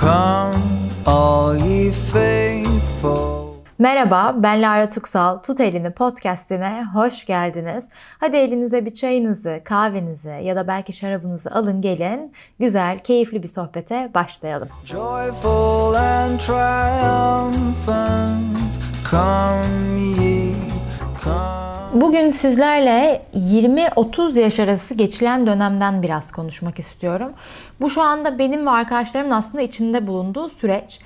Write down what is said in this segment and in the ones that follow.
Come, all ye faithful. Merhaba, ben Lara Tuksal. Tut Elini podcastine hoş geldiniz. Hadi elinize bir çayınızı, kahvenizi ya da belki şarabınızı alın gelin. Güzel, keyifli bir sohbete başlayalım. Joyful and triumphant. Come ye, come. Bugün sizlerle 20-30 yaş arası geçilen dönemden biraz konuşmak istiyorum. Bu şu anda benim ve arkadaşlarımın aslında içinde bulunduğu süreç.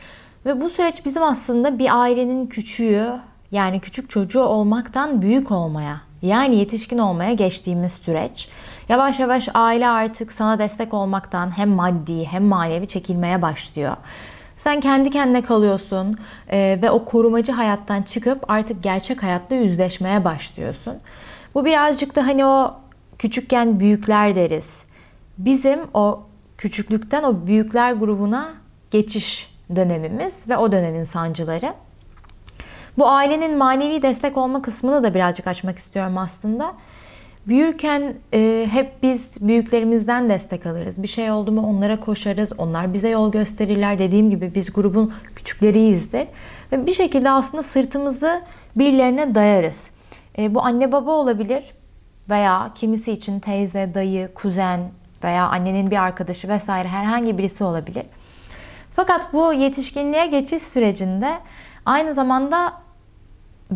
Ve bu süreç bizim aslında bir ailenin küçüğü yani küçük çocuğu olmaktan büyük olmaya yani yetişkin olmaya geçtiğimiz süreç. Yavaş yavaş aile artık sana destek olmaktan hem maddi hem manevi çekilmeye başlıyor. Sen kendi kendine kalıyorsun e, ve o korumacı hayattan çıkıp artık gerçek hayatla yüzleşmeye başlıyorsun. Bu birazcık da hani o küçükken büyükler deriz. Bizim o küçüklükten o büyükler grubuna geçiş dönemimiz ve o dönemin sancıları. Bu ailenin manevi destek olma kısmını da birazcık açmak istiyorum aslında. Büyürken e, hep biz büyüklerimizden destek alırız. Bir şey oldu mu onlara koşarız. Onlar bize yol gösterirler. Dediğim gibi biz grubun küçükleriyizdir. Ve bir şekilde aslında sırtımızı birilerine dayarız. E, bu anne baba olabilir veya kimisi için teyze, dayı, kuzen veya annenin bir arkadaşı vesaire herhangi birisi olabilir. Fakat bu yetişkinliğe geçiş sürecinde aynı zamanda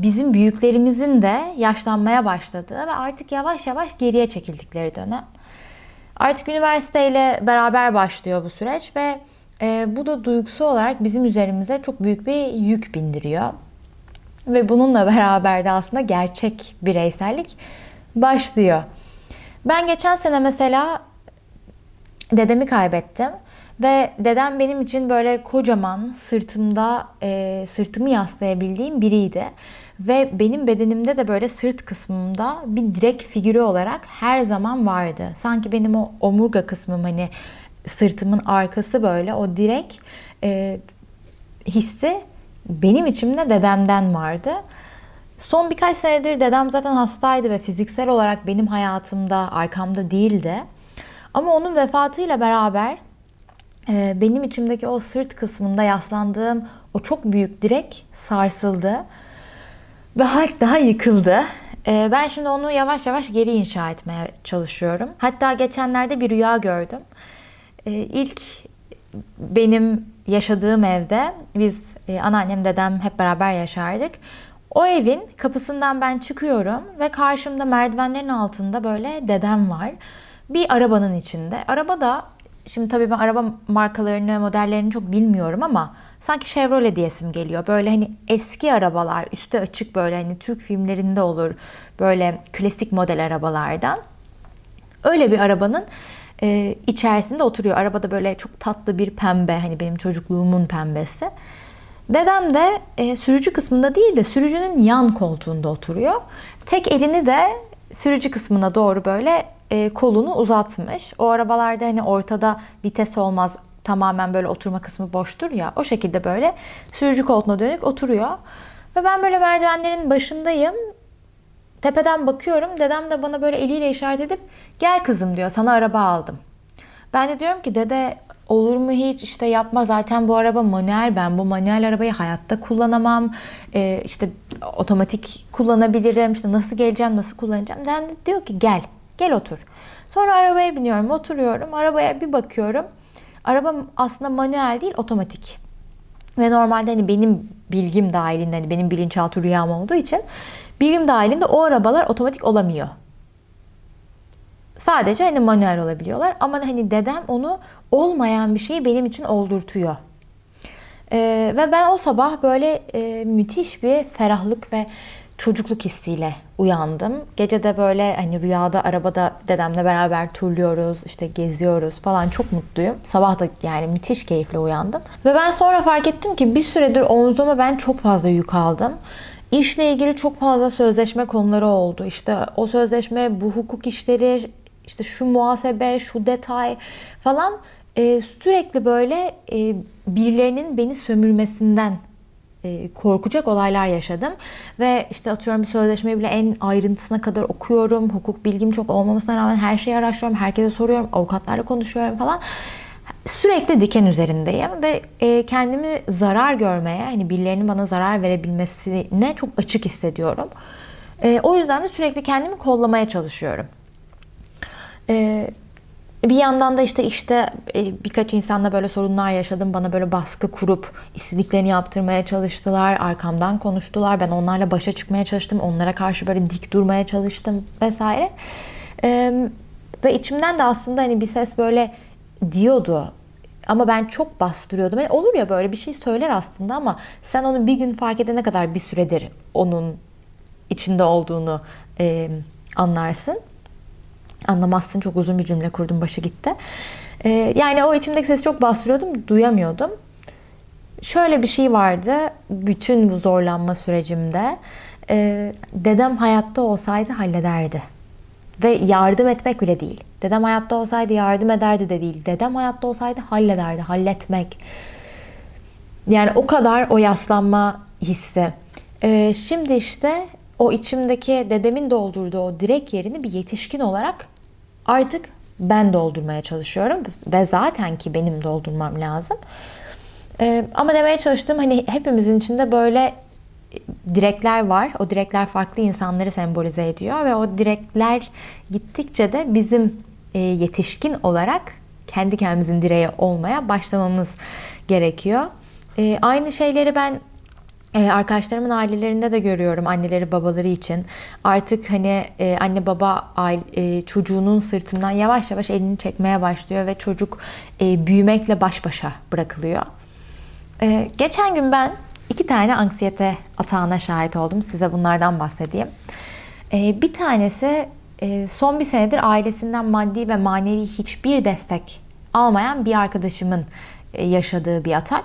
bizim büyüklerimizin de yaşlanmaya başladığı ve artık yavaş yavaş geriye çekildikleri dönem. Artık üniversiteyle beraber başlıyor bu süreç ve e, bu da duygusal olarak bizim üzerimize çok büyük bir yük bindiriyor. Ve bununla beraber de aslında gerçek bireysellik başlıyor. Ben geçen sene mesela dedemi kaybettim. Ve dedem benim için böyle kocaman sırtımda e, sırtımı yaslayabildiğim biriydi. Ve benim bedenimde de böyle sırt kısmımda bir direk figürü olarak her zaman vardı. Sanki benim o omurga kısmım hani sırtımın arkası böyle o direk e, hissi benim içimde dedemden vardı. Son birkaç senedir dedem zaten hastaydı ve fiziksel olarak benim hayatımda arkamda değildi. Ama onun vefatıyla beraber e, benim içimdeki o sırt kısmında yaslandığım o çok büyük direk sarsıldı ve daha yıkıldı. E, ben şimdi onu yavaş yavaş geri inşa etmeye çalışıyorum. Hatta geçenlerde bir rüya gördüm. E, ilk benim yaşadığım evde biz anneannem dedem hep beraber yaşardık. O evin kapısından ben çıkıyorum ve karşımda merdivenlerin altında böyle dedem var. Bir arabanın içinde. Araba da Şimdi tabii ben araba markalarını, modellerini çok bilmiyorum ama sanki Chevrolet diyesim geliyor. Böyle hani eski arabalar, üstü açık böyle hani Türk filmlerinde olur. Böyle klasik model arabalardan. Öyle bir arabanın e, içerisinde oturuyor. Arabada böyle çok tatlı bir pembe, hani benim çocukluğumun pembesi. Dedem de e, sürücü kısmında değil de sürücünün yan koltuğunda oturuyor. Tek elini de sürücü kısmına doğru böyle e, kolunu uzatmış. O arabalarda hani ortada vites olmaz tamamen böyle oturma kısmı boştur ya. O şekilde böyle sürücü koltuğuna dönük oturuyor. Ve ben böyle merdivenlerin başındayım. Tepeden bakıyorum. Dedem de bana böyle eliyle işaret edip gel kızım diyor sana araba aldım. Ben de diyorum ki dede olur mu hiç işte yapma zaten bu araba manuel ben bu manuel arabayı hayatta kullanamam ee, işte otomatik kullanabilirim işte nasıl geleceğim nasıl kullanacağım dedem de diyor ki gel Gel otur. Sonra arabaya biniyorum, oturuyorum. Arabaya bir bakıyorum. Araba aslında manuel değil, otomatik. Ve normalde hani benim bilgim dahilinde, hani benim bilinçaltı rüyam olduğu için bilgim dahilinde o arabalar otomatik olamıyor. Sadece hani manuel olabiliyorlar ama hani dedem onu olmayan bir şeyi benim için oldurtuyor. Ee, ve ben o sabah böyle e, müthiş bir ferahlık ve çocukluk hissiyle uyandım. Gece de böyle hani rüyada arabada dedemle beraber turluyoruz, işte geziyoruz falan çok mutluyum. Sabah da yani müthiş keyifle uyandım. Ve ben sonra fark ettim ki bir süredir omzuma ben çok fazla yük aldım. İşle ilgili çok fazla sözleşme konuları oldu. İşte o sözleşme, bu hukuk işleri, işte şu muhasebe, şu detay falan e, sürekli böyle e, birilerinin beni sömürmesinden e, korkacak olaylar yaşadım. Ve işte atıyorum bir sözleşmeyi bile en ayrıntısına kadar okuyorum. Hukuk bilgim çok olmamasına rağmen her şeyi araştırıyorum. Herkese soruyorum. Avukatlarla konuşuyorum falan. sürekli diken üzerindeyim ve e, kendimi zarar görmeye, hani birilerinin bana zarar verebilmesine çok açık hissediyorum. E, o yüzden de sürekli kendimi kollamaya çalışıyorum. E, bir yandan da işte işte e, birkaç insanla böyle sorunlar yaşadım. Bana böyle baskı kurup istediklerini yaptırmaya çalıştılar. Arkamdan konuştular. Ben onlarla başa çıkmaya çalıştım. Onlara karşı böyle dik durmaya çalıştım vesaire. E, ve içimden de aslında hani bir ses böyle diyordu. Ama ben çok bastırıyordum. Yani olur ya böyle bir şey söyler aslında ama sen onu bir gün fark edene kadar bir süredir onun içinde olduğunu e, anlarsın. Anlamazsın çok uzun bir cümle kurdum başı gitti. E, yani o içimdeki sesi çok bastırıyordum, duyamıyordum. Şöyle bir şey vardı bütün bu zorlanma sürecimde. E, dedem hayatta olsaydı hallederdi. Ve yardım etmek bile değil. Dedem hayatta olsaydı yardım ederdi de değil. Dedem hayatta olsaydı hallederdi, halletmek. Yani o kadar o yaslanma hissi. Ee, şimdi işte o içimdeki dedemin doldurduğu o direk yerini bir yetişkin olarak artık ben doldurmaya çalışıyorum. Ve zaten ki benim doldurmam lazım. Ee, ama demeye çalıştığım hani hepimizin içinde böyle direkler var. O direkler farklı insanları sembolize ediyor ve o direkler gittikçe de bizim e, yetişkin olarak kendi kendimizin direği olmaya başlamamız gerekiyor. E, aynı şeyleri ben e, arkadaşlarımın ailelerinde de görüyorum anneleri babaları için. Artık hani anne baba çocuğunun sırtından yavaş yavaş elini çekmeye başlıyor ve çocuk büyümekle baş başa bırakılıyor. Geçen gün ben İki tane anksiyete atağına şahit oldum. Size bunlardan bahsedeyim. Ee, bir tanesi e, son bir senedir ailesinden maddi ve manevi hiçbir destek almayan bir arkadaşımın e, yaşadığı bir atak.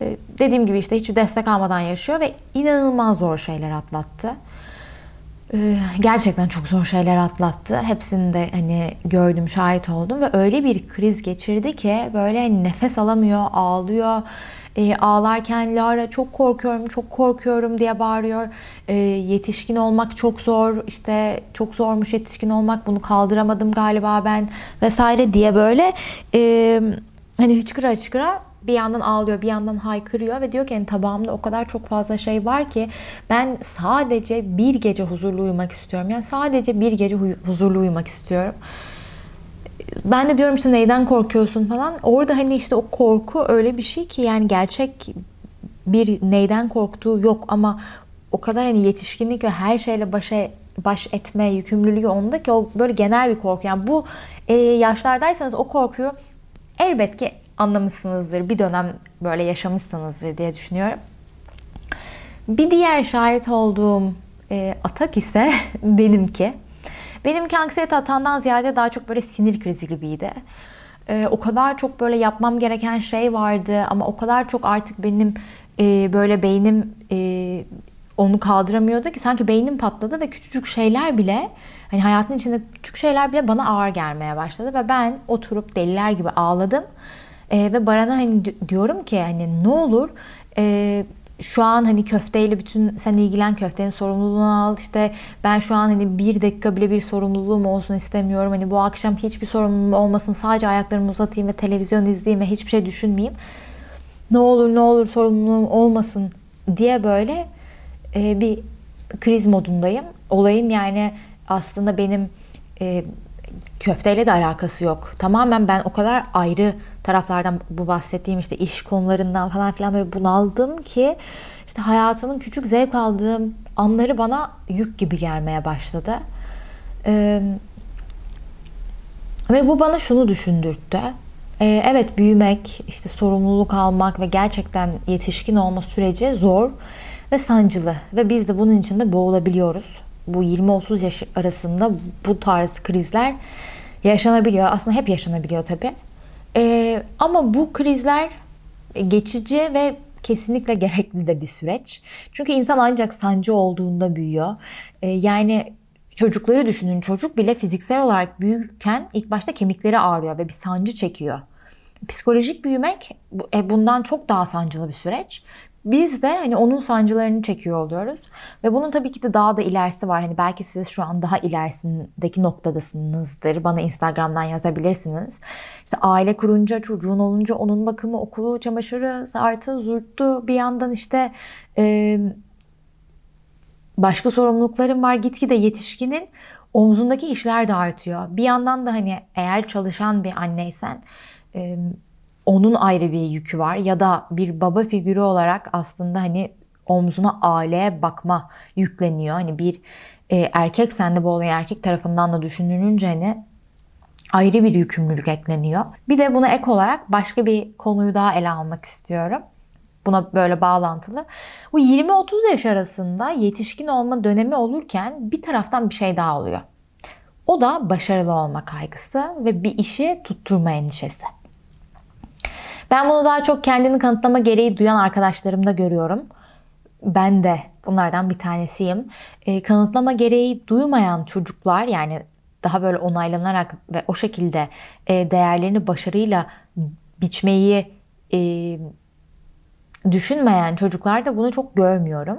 Ee, dediğim gibi işte hiçbir destek almadan yaşıyor ve inanılmaz zor şeyler atlattı. Ee, gerçekten çok zor şeyler atlattı. Hepsini de hani gördüm, şahit oldum ve öyle bir kriz geçirdi ki böyle nefes alamıyor, ağlıyor e, ağlarken Lara çok korkuyorum, çok korkuyorum diye bağırıyor. E, yetişkin olmak çok zor, işte çok zormuş yetişkin olmak, bunu kaldıramadım galiba ben vesaire diye böyle e, hani hıçkıra hıçkıra bir yandan ağlıyor, bir yandan haykırıyor ve diyor ki yani tabağımda o kadar çok fazla şey var ki ben sadece bir gece huzurlu uyumak istiyorum. Yani sadece bir gece huzurlu uyumak istiyorum ben de diyorum işte neyden korkuyorsun falan. Orada hani işte o korku öyle bir şey ki yani gerçek bir neyden korktuğu yok ama o kadar hani yetişkinlik ve her şeyle başa baş etme yükümlülüğü onda ki o böyle genel bir korku. Yani bu e, yaşlardaysanız o korkuyu elbet ki anlamışsınızdır. Bir dönem böyle yaşamışsınızdır diye düşünüyorum. Bir diğer şahit olduğum e, atak ise benimki. Benimki anksiyete atağından ziyade daha çok böyle sinir krizi gibiydi. Ee, o kadar çok böyle yapmam gereken şey vardı ama o kadar çok artık benim e, böyle beynim e, onu kaldıramıyordu ki sanki beynim patladı ve küçücük şeyler bile hani hayatın içinde küçük şeyler bile bana ağır gelmeye başladı ve ben oturup deliler gibi ağladım. E, ve Baran'a hani diyorum ki hani ne olur e, şu an hani köfteyle bütün sen ilgilen köftenin sorumluluğunu al. İşte ben şu an hani bir dakika bile bir sorumluluğum olsun istemiyorum. Hani bu akşam hiçbir sorumluluğum olmasın sadece ayaklarımı uzatayım ve televizyon izleyeyim ve hiçbir şey düşünmeyeyim. Ne olur ne olur sorumluluğum olmasın diye böyle e, bir kriz modundayım. Olayın yani aslında benim e, köfteyle de alakası yok. Tamamen ben o kadar ayrı taraflardan bu bahsettiğim işte iş konularından falan filan böyle bunaldım ki işte hayatımın küçük zevk aldığım anları bana yük gibi gelmeye başladı. Ee, ve bu bana şunu düşündürttü. Ee, evet büyümek, işte sorumluluk almak ve gerçekten yetişkin olma süreci zor ve sancılı. Ve biz de bunun içinde boğulabiliyoruz bu 20-30 yaş arasında bu tarz krizler yaşanabiliyor. Aslında hep yaşanabiliyor tabii. Ee, ama bu krizler geçici ve kesinlikle gerekli de bir süreç. Çünkü insan ancak sancı olduğunda büyüyor. Ee, yani çocukları düşünün. Çocuk bile fiziksel olarak büyürken ilk başta kemikleri ağrıyor ve bir sancı çekiyor. Psikolojik büyümek e, bundan çok daha sancılı bir süreç. biz de hani onun sancılarını çekiyor oluyoruz. Ve bunun tabii ki de daha da ilerisi var. Hani belki siz şu an daha ilerisindeki noktadasınızdır. Bana Instagram'dan yazabilirsiniz. İşte aile kurunca, çocuğun olunca onun bakımı, okulu, çamaşırı, artı zurttu. Bir yandan işte e, başka sorumluluklarım var. Gitgide yetişkinin omzundaki işler de artıyor. Bir yandan da hani eğer çalışan bir anneysen e, onun ayrı bir yükü var ya da bir baba figürü olarak aslında hani omzuna aileye bakma yükleniyor. Hani bir e, erkek sende bu olay erkek tarafından da düşünülünce hani ayrı bir yükümlülük ekleniyor. Bir de buna ek olarak başka bir konuyu daha ele almak istiyorum. Buna böyle bağlantılı. Bu 20-30 yaş arasında yetişkin olma dönemi olurken bir taraftan bir şey daha oluyor. O da başarılı olma kaygısı ve bir işi tutturma endişesi. Ben bunu daha çok kendini kanıtlama gereği duyan arkadaşlarımda görüyorum. Ben de bunlardan bir tanesiyim. E, kanıtlama gereği duymayan çocuklar yani daha böyle onaylanarak ve o şekilde e, değerlerini başarıyla biçmeyi e, düşünmeyen çocuklar da bunu çok görmüyorum.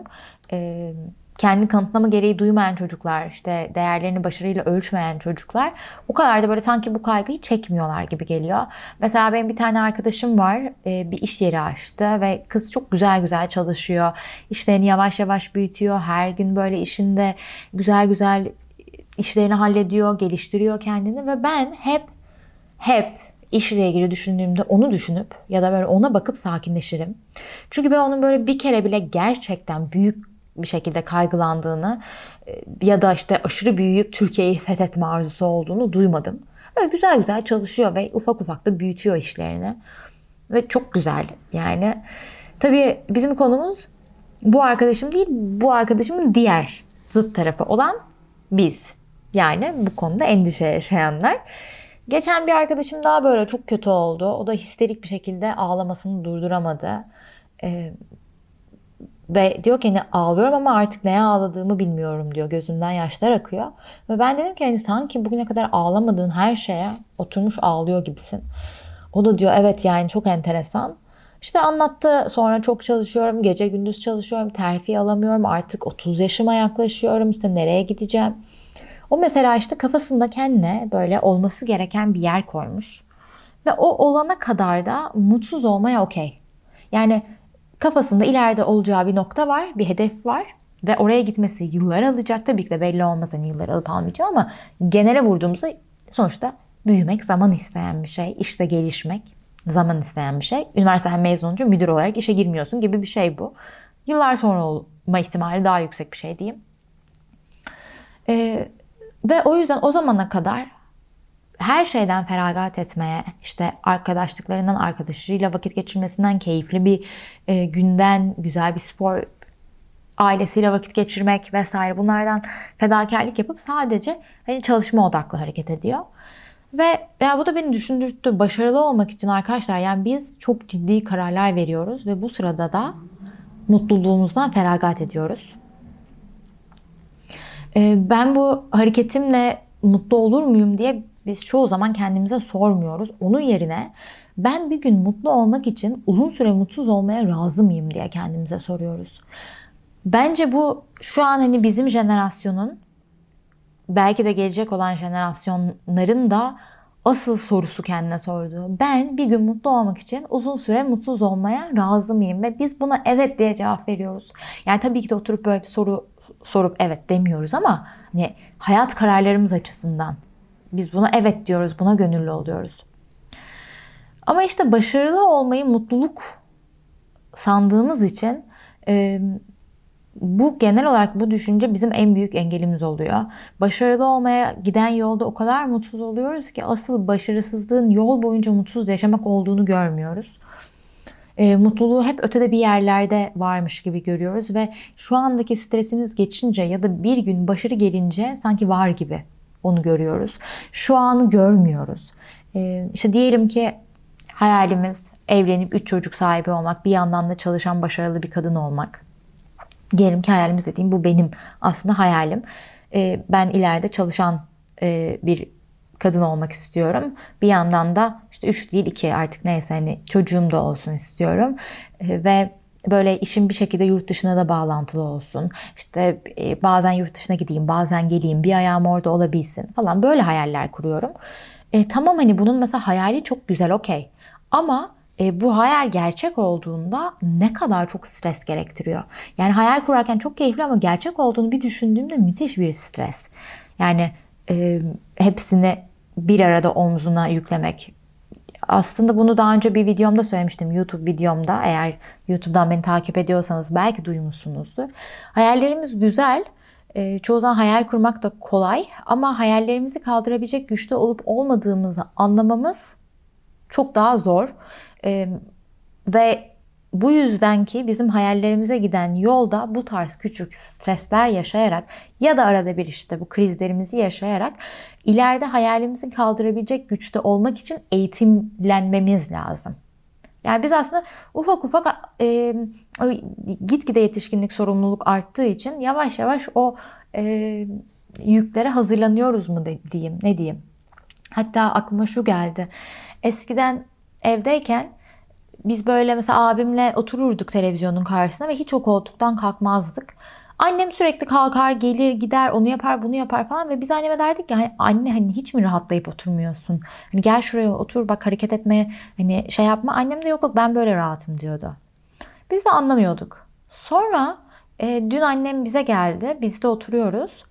E, kendi kanıtlama gereği duymayan çocuklar, işte değerlerini başarıyla ölçmeyen çocuklar o kadar da böyle sanki bu kaygıyı çekmiyorlar gibi geliyor. Mesela benim bir tane arkadaşım var, e, bir iş yeri açtı ve kız çok güzel güzel çalışıyor. İşlerini yavaş yavaş büyütüyor. Her gün böyle işinde güzel güzel işlerini hallediyor, geliştiriyor kendini ve ben hep hep işle ilgili düşündüğümde onu düşünüp ya da böyle ona bakıp sakinleşirim. Çünkü ben onun böyle bir kere bile gerçekten büyük bir şekilde kaygılandığını e, ya da işte aşırı büyüyüp Türkiye'yi fethetme arzusu olduğunu duymadım. Böyle güzel güzel çalışıyor ve ufak ufak da büyütüyor işlerini. Ve çok güzel yani. Tabii bizim konumuz bu arkadaşım değil, bu arkadaşımın diğer zıt tarafı olan biz. Yani bu konuda endişe yaşayanlar. Geçen bir arkadaşım daha böyle çok kötü oldu. O da histerik bir şekilde ağlamasını durduramadı. Ee, ve diyor ki hani ağlıyorum ama artık neye ağladığımı bilmiyorum diyor. Gözümden yaşlar akıyor. Ve ben dedim ki hani sanki bugüne kadar ağlamadığın her şeye oturmuş ağlıyor gibisin. O da diyor evet yani çok enteresan. İşte anlattı sonra çok çalışıyorum, gece gündüz çalışıyorum, terfi alamıyorum, artık 30 yaşıma yaklaşıyorum, işte nereye gideceğim. O mesela işte kafasında kendine böyle olması gereken bir yer koymuş. Ve o olana kadar da mutsuz olmaya okey. Yani Kafasında ileride olacağı bir nokta var, bir hedef var ve oraya gitmesi yıllar alacak. Tabii ki de belli olmaz hani yıllar alıp almayacağı ama genele vurduğumuzda sonuçta büyümek zaman isteyen bir şey. İşte gelişmek zaman isteyen bir şey. Üniversiteden mezun olunca müdür olarak işe girmiyorsun gibi bir şey bu. Yıllar sonra olma ihtimali daha yüksek bir şey diyeyim. Ee, ve o yüzden o zamana kadar her şeyden feragat etmeye, işte arkadaşlıklarından, arkadaşlarıyla vakit geçirmesinden, keyifli bir e, günden, güzel bir spor ailesiyle vakit geçirmek vesaire bunlardan fedakarlık yapıp sadece hani çalışma odaklı hareket ediyor. Ve ya bu da beni düşündürttü. Başarılı olmak için arkadaşlar yani biz çok ciddi kararlar veriyoruz ve bu sırada da mutluluğumuzdan feragat ediyoruz. E, ben bu hareketimle mutlu olur muyum diye biz çoğu zaman kendimize sormuyoruz. Onun yerine ben bir gün mutlu olmak için uzun süre mutsuz olmaya razı mıyım diye kendimize soruyoruz. Bence bu şu an hani bizim jenerasyonun belki de gelecek olan jenerasyonların da asıl sorusu kendine sorduğu. Ben bir gün mutlu olmak için uzun süre mutsuz olmaya razı mıyım? Ve biz buna evet diye cevap veriyoruz. Yani tabii ki de oturup böyle bir soru sorup evet demiyoruz ama hani hayat kararlarımız açısından biz buna evet diyoruz, buna gönüllü oluyoruz. Ama işte başarılı olmayı mutluluk sandığımız için e, bu genel olarak bu düşünce bizim en büyük engelimiz oluyor. Başarılı olmaya giden yolda o kadar mutsuz oluyoruz ki asıl başarısızlığın yol boyunca mutsuz yaşamak olduğunu görmüyoruz. E, mutluluğu hep ötede bir yerlerde varmış gibi görüyoruz ve şu andaki stresimiz geçince ya da bir gün başarı gelince sanki var gibi onu görüyoruz. Şu anı görmüyoruz. Ee, işte diyelim ki hayalimiz evlenip üç çocuk sahibi olmak, bir yandan da çalışan başarılı bir kadın olmak. Diyelim ki hayalimiz dediğim bu benim aslında hayalim. Ee, ben ileride çalışan e, bir kadın olmak istiyorum. Bir yandan da işte üç değil iki artık neyse hani çocuğum da olsun istiyorum. Ee, ve böyle işim bir şekilde yurt dışına da bağlantılı olsun. İşte e, bazen yurt dışına gideyim, bazen geleyim, bir ayağım orada olabilsin falan böyle hayaller kuruyorum. E, tamam hani bunun mesela hayali çok güzel okey. Ama e, bu hayal gerçek olduğunda ne kadar çok stres gerektiriyor. Yani hayal kurarken çok keyifli ama gerçek olduğunu bir düşündüğümde müthiş bir stres. Yani e, hepsini bir arada omzuna yüklemek. Aslında bunu daha önce bir videomda söylemiştim. YouTube videomda. Eğer YouTube'dan beni takip ediyorsanız belki duymuşsunuzdur. Hayallerimiz güzel. E, çoğu zaman hayal kurmak da kolay. Ama hayallerimizi kaldırabilecek güçte olup olmadığımızı anlamamız çok daha zor. E, ve bu yüzden ki bizim hayallerimize giden yolda bu tarz küçük stresler yaşayarak ya da arada bir işte bu krizlerimizi yaşayarak ileride hayalimizi kaldırabilecek güçte olmak için eğitimlenmemiz lazım. Yani biz aslında ufak ufak e, gitgide yetişkinlik sorumluluk arttığı için yavaş yavaş o e, yüklere hazırlanıyoruz mu diyeyim ne diyeyim. Hatta aklıma şu geldi. Eskiden evdeyken biz böyle mesela abimle otururduk televizyonun karşısına ve hiç o koltuktan kalkmazdık. Annem sürekli kalkar, gelir, gider, onu yapar, bunu yapar falan ve biz anneme derdik ki anne hani hiç mi rahatlayıp oturmuyorsun? Hani gel şuraya otur bak hareket etmeye hani şey yapma. Annem de yok yok ben böyle rahatım diyordu. Biz de anlamıyorduk. Sonra e, dün annem bize geldi. Biz de oturuyoruz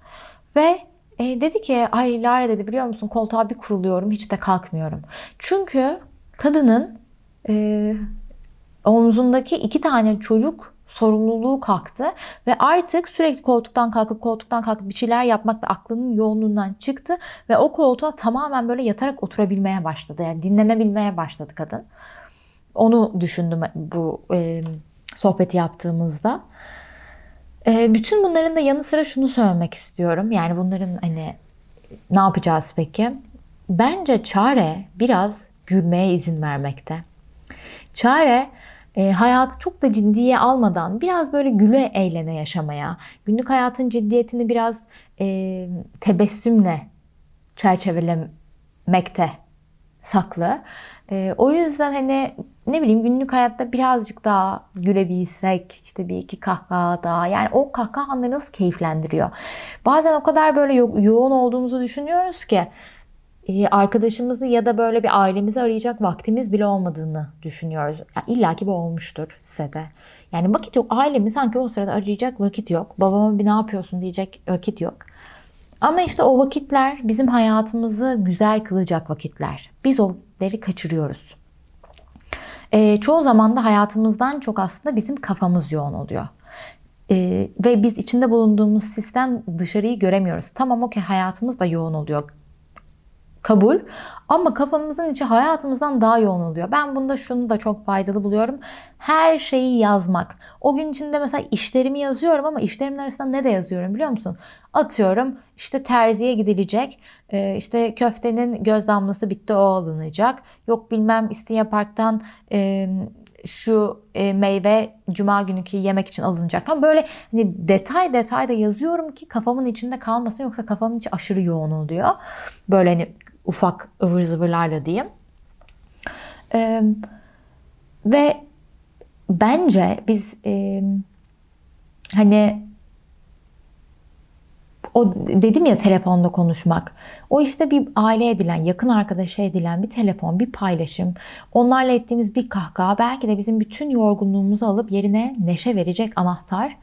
ve e, dedi ki ay Lara dedi biliyor musun koltuğa bir kuruluyorum hiç de kalkmıyorum. Çünkü kadının e, omzundaki iki tane çocuk sorumluluğu kalktı ve artık sürekli koltuktan kalkıp koltuktan kalkıp bir şeyler yapmak ve aklının yoğunluğundan çıktı ve o koltuğa tamamen böyle yatarak oturabilmeye başladı. Yani dinlenebilmeye başladı kadın. Onu düşündüm bu e, sohbeti yaptığımızda. E, bütün bunların da yanı sıra şunu söylemek istiyorum. Yani bunların hani ne yapacağız peki? Bence çare biraz gülmeye izin vermekte. Çare e, hayatı çok da ciddiye almadan biraz böyle güle eğlene yaşamaya, günlük hayatın ciddiyetini biraz e, tebessümle çerçevelemekte saklı. E, o yüzden hani ne bileyim günlük hayatta birazcık daha gülebilsek, işte bir iki kahkaha daha. Yani o kahkaha nasıl keyiflendiriyor. Bazen o kadar böyle yo- yoğun olduğumuzu düşünüyoruz ki arkadaşımızı ya da böyle bir ailemizi arayacak vaktimiz bile olmadığını düşünüyoruz. Ya İlla ki bu olmuştur size de. Yani vakit yok. Ailemi sanki o sırada arayacak vakit yok. Babama bir ne yapıyorsun diyecek vakit yok. Ama işte o vakitler bizim hayatımızı güzel kılacak vakitler. Biz onları kaçırıyoruz. E, çoğu zaman da hayatımızdan çok aslında bizim kafamız yoğun oluyor. E, ve biz içinde bulunduğumuz sistem dışarıyı göremiyoruz. Tamam okey hayatımız da yoğun oluyor kabul. Ama kafamızın içi hayatımızdan daha yoğun oluyor. Ben bunda şunu da çok faydalı buluyorum. Her şeyi yazmak. O gün içinde mesela işlerimi yazıyorum ama işlerimin arasında ne de yazıyorum biliyor musun? Atıyorum işte terziye gidilecek. Ee, işte köftenin göz damlası bitti o alınacak. Yok bilmem İstinye Park'tan e, şu e, meyve cuma günkü yemek için alınacak. Ama böyle hani detay detay da yazıyorum ki kafamın içinde kalmasın yoksa kafamın içi aşırı yoğun oluyor. Böyle hani ufak ıvır zıvırlarla diyeyim. Ee, ve bence biz e, hani o dedim ya telefonda konuşmak. O işte bir aile edilen, yakın arkadaşa edilen bir telefon, bir paylaşım. Onlarla ettiğimiz bir kahkaha belki de bizim bütün yorgunluğumuzu alıp yerine neşe verecek anahtar.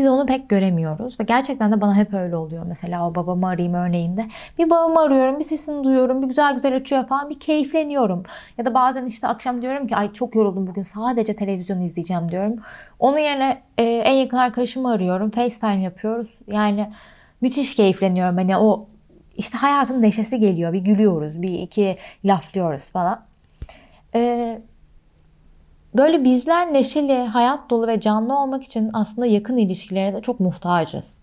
Biz onu pek göremiyoruz ve gerçekten de bana hep öyle oluyor. Mesela o babamı arayayım örneğinde. Bir babamı arıyorum, bir sesini duyuyorum, bir güzel güzel açıyor falan bir keyifleniyorum. Ya da bazen işte akşam diyorum ki ay çok yoruldum bugün sadece televizyon izleyeceğim diyorum. Onun yerine e, en yakın arkadaşımı arıyorum, FaceTime yapıyoruz. Yani müthiş keyifleniyorum. Hani o işte hayatın neşesi geliyor. Bir gülüyoruz, bir iki laflıyoruz falan. Ee, böyle bizler neşeli, hayat dolu ve canlı olmak için aslında yakın ilişkilere de çok muhtacız.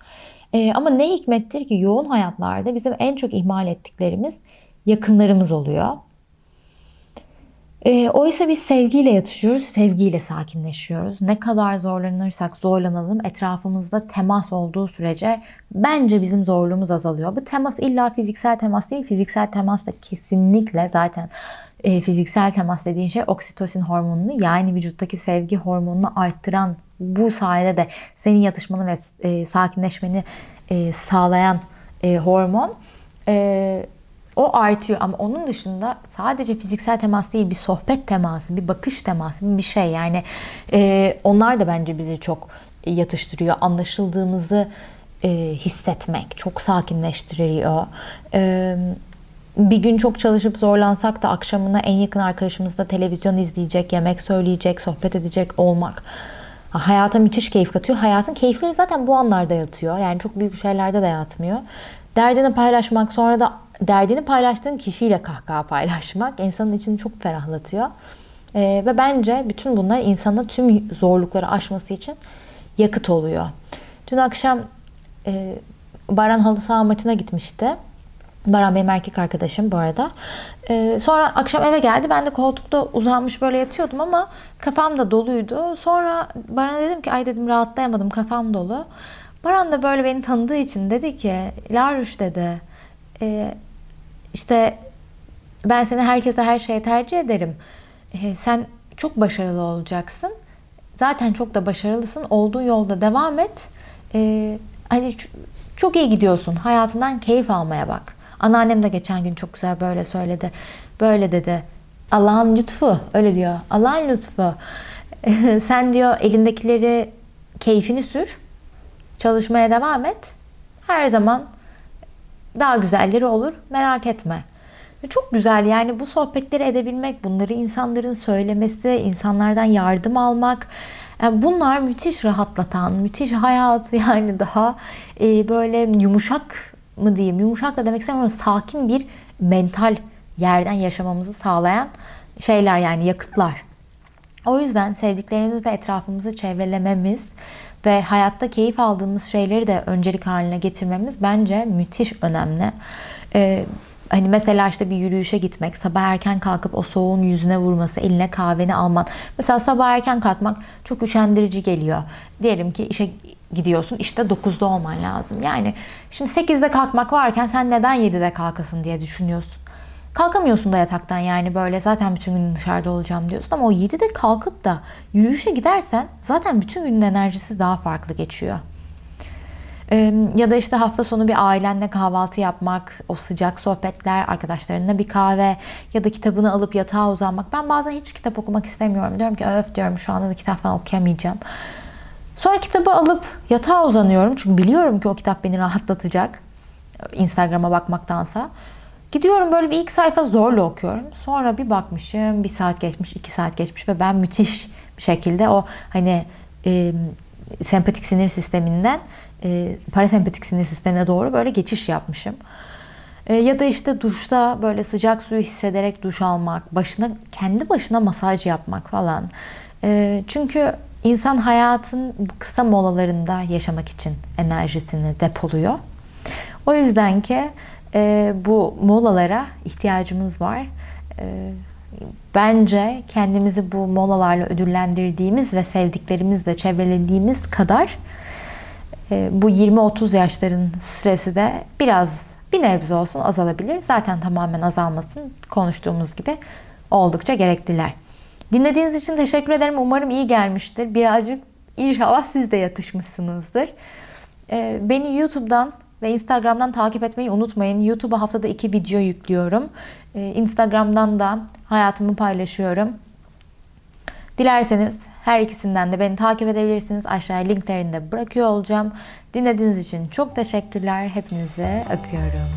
Ee, ama ne hikmettir ki yoğun hayatlarda bizim en çok ihmal ettiklerimiz yakınlarımız oluyor. E, oysa biz sevgiyle yatışıyoruz, sevgiyle sakinleşiyoruz. Ne kadar zorlanırsak zorlanalım etrafımızda temas olduğu sürece bence bizim zorluğumuz azalıyor. Bu temas illa fiziksel temas değil, fiziksel temas da kesinlikle zaten e, fiziksel temas dediğin şey oksitosin hormonunu yani vücuttaki sevgi hormonunu arttıran bu sayede de senin yatışmanı ve e, sakinleşmeni e, sağlayan e, hormon e, o artıyor ama onun dışında sadece fiziksel temas değil bir sohbet teması, bir bakış teması bir şey yani e, onlar da bence bizi çok yatıştırıyor. Anlaşıldığımızı e, hissetmek çok sakinleştiriyor. E, bir gün çok çalışıp zorlansak da akşamına en yakın arkadaşımızla televizyon izleyecek, yemek söyleyecek, sohbet edecek olmak hayata müthiş keyif katıyor. Hayatın keyifleri zaten bu anlarda yatıyor. Yani çok büyük şeylerde de yatmıyor. Derdini paylaşmak, sonra da derdini paylaştığın kişiyle kahkaha paylaşmak insanın içini çok ferahlatıyor. Ee, ve bence bütün bunlar insana tüm zorlukları aşması için yakıt oluyor. Dün akşam e, Baran halı saha maçına gitmişti. Baran benim erkek arkadaşım bu arada. Ee, sonra akşam eve geldi. Ben de koltukta uzanmış böyle yatıyordum ama kafam da doluydu. Sonra Baran'a dedim ki ay dedim rahatlayamadım kafam dolu. Baran da böyle beni tanıdığı için dedi ki Laruş dedi e, işte ben seni herkese her şeye tercih ederim. E, sen çok başarılı olacaksın. Zaten çok da başarılısın. Olduğun yolda devam et. E, hani çok iyi gidiyorsun. Hayatından keyif almaya bak. Anneannem de geçen gün çok güzel böyle söyledi. Böyle dedi. Allah'ın lütfu. Öyle diyor. Allah'ın lütfu. Sen diyor elindekileri keyfini sür. Çalışmaya devam et. Her zaman daha güzelleri olur. Merak etme. Çok güzel yani bu sohbetleri edebilmek, bunları insanların söylemesi, insanlardan yardım almak. Yani bunlar müthiş rahatlatan, müthiş hayatı yani daha e, böyle yumuşak mı diyeyim, yumuşak da demek istemiyorum ama sakin bir mental yerden yaşamamızı sağlayan şeyler yani yakıtlar. O yüzden sevdiklerimizle etrafımızı çevrelememiz ve hayatta keyif aldığımız şeyleri de öncelik haline getirmemiz bence müthiş önemli. Ee, Hani mesela işte bir yürüyüşe gitmek, sabah erken kalkıp o soğuğun yüzüne vurması, eline kahveni alman. Mesela sabah erken kalkmak çok üşendirici geliyor. Diyelim ki işe gidiyorsun işte 9'da olman lazım. Yani şimdi 8'de kalkmak varken sen neden 7'de kalkasın diye düşünüyorsun. Kalkamıyorsun da yataktan yani böyle zaten bütün gün dışarıda olacağım diyorsun ama o 7'de kalkıp da yürüyüşe gidersen zaten bütün günün enerjisi daha farklı geçiyor. Ya da işte hafta sonu bir ailenle kahvaltı yapmak, o sıcak sohbetler, arkadaşlarınla bir kahve ya da kitabını alıp yatağa uzanmak. Ben bazen hiç kitap okumak istemiyorum. Diyorum ki öf diyorum şu anda da kitap falan okuyamayacağım. Sonra kitabı alıp yatağa uzanıyorum. Çünkü biliyorum ki o kitap beni rahatlatacak. Instagram'a bakmaktansa. Gidiyorum böyle bir ilk sayfa zorla okuyorum. Sonra bir bakmışım bir saat geçmiş, iki saat geçmiş ve ben müthiş bir şekilde o hani e, sempatik sinir sisteminden e, parasempatik sinir sistemine doğru böyle geçiş yapmışım. E, ya da işte duşta böyle sıcak suyu hissederek duş almak, başına kendi başına masaj yapmak falan. E, çünkü insan hayatın bu kısa molalarında yaşamak için enerjisini depoluyor. O yüzden ki e, bu molalara ihtiyacımız var. E, bence kendimizi bu molalarla ödüllendirdiğimiz ve sevdiklerimizle çevrelediğimiz kadar bu 20-30 yaşların stresi de biraz bir nebze olsun azalabilir. Zaten tamamen azalmasın konuştuğumuz gibi oldukça gerekliler. Dinlediğiniz için teşekkür ederim. Umarım iyi gelmiştir. Birazcık inşallah siz de yatışmışsınızdır. E, beni YouTube'dan ve Instagram'dan takip etmeyi unutmayın. YouTube'a haftada iki video yüklüyorum. E, Instagram'dan da hayatımı paylaşıyorum. Dilerseniz her ikisinden de beni takip edebilirsiniz. Aşağıya linklerini de bırakıyor olacağım. Dinlediğiniz için çok teşekkürler. Hepinize öpüyorum.